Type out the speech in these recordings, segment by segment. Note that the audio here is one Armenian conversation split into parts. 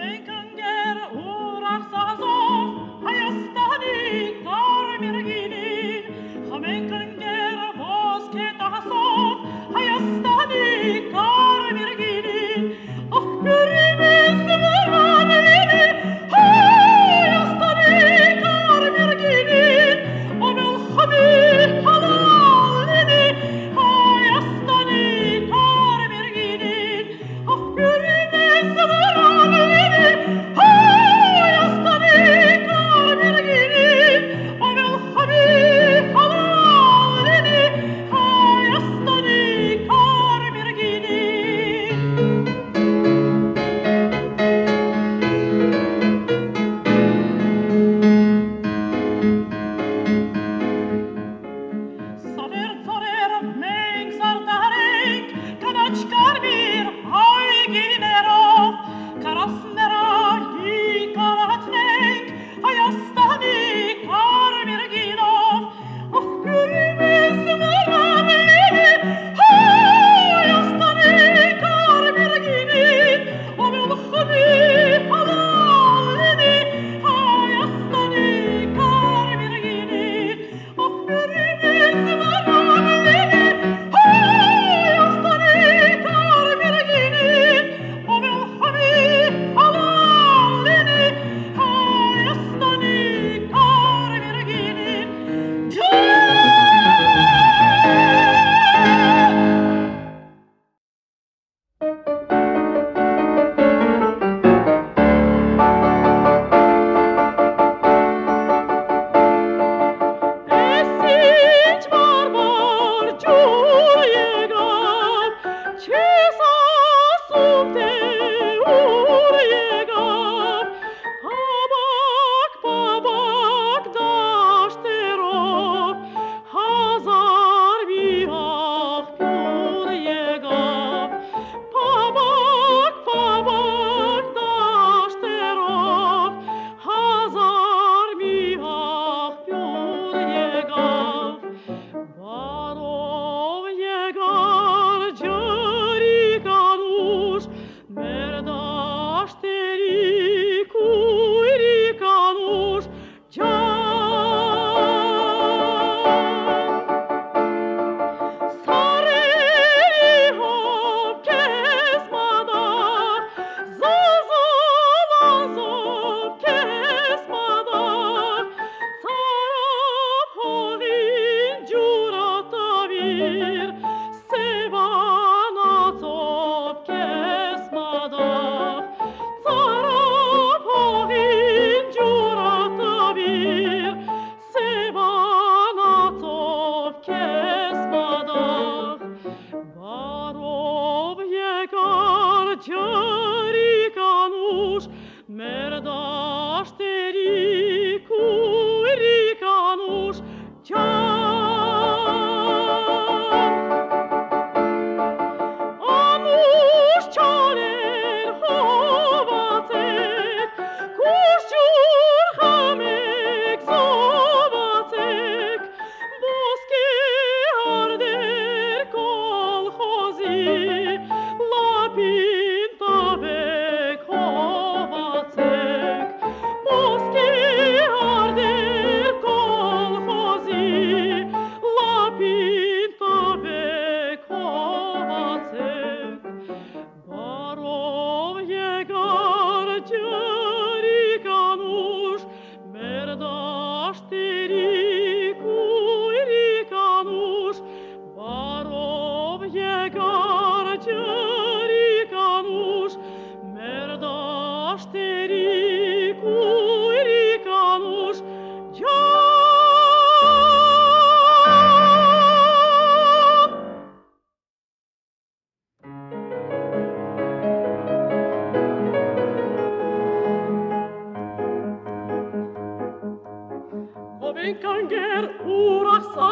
flamenco.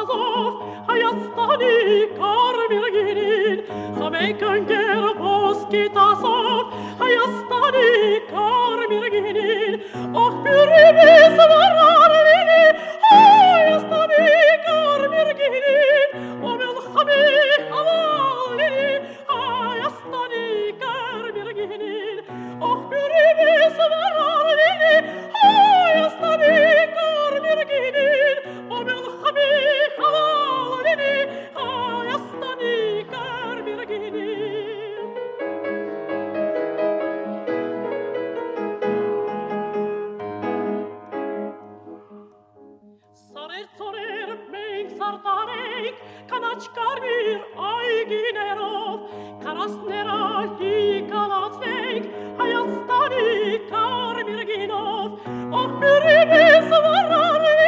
philosoph, hajastani er karmirginin, zameikan gero voskitasov, hajastani er karmirginin, och pyrimisva Մերցորեր մենք սարտարենք կանաչկարմիր այգիներով Կարասներա հիկալացնենք Հայաստանի կարմիր գինով Ող միրինիս վարարի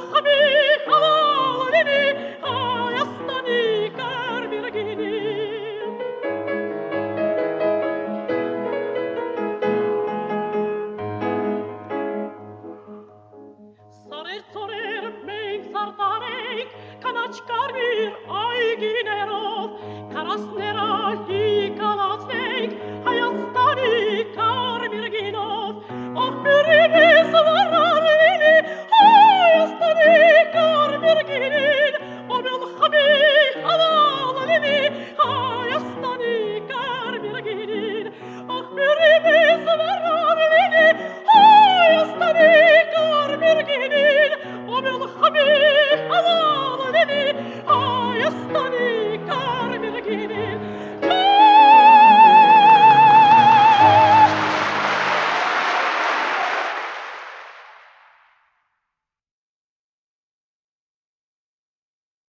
Costerà lì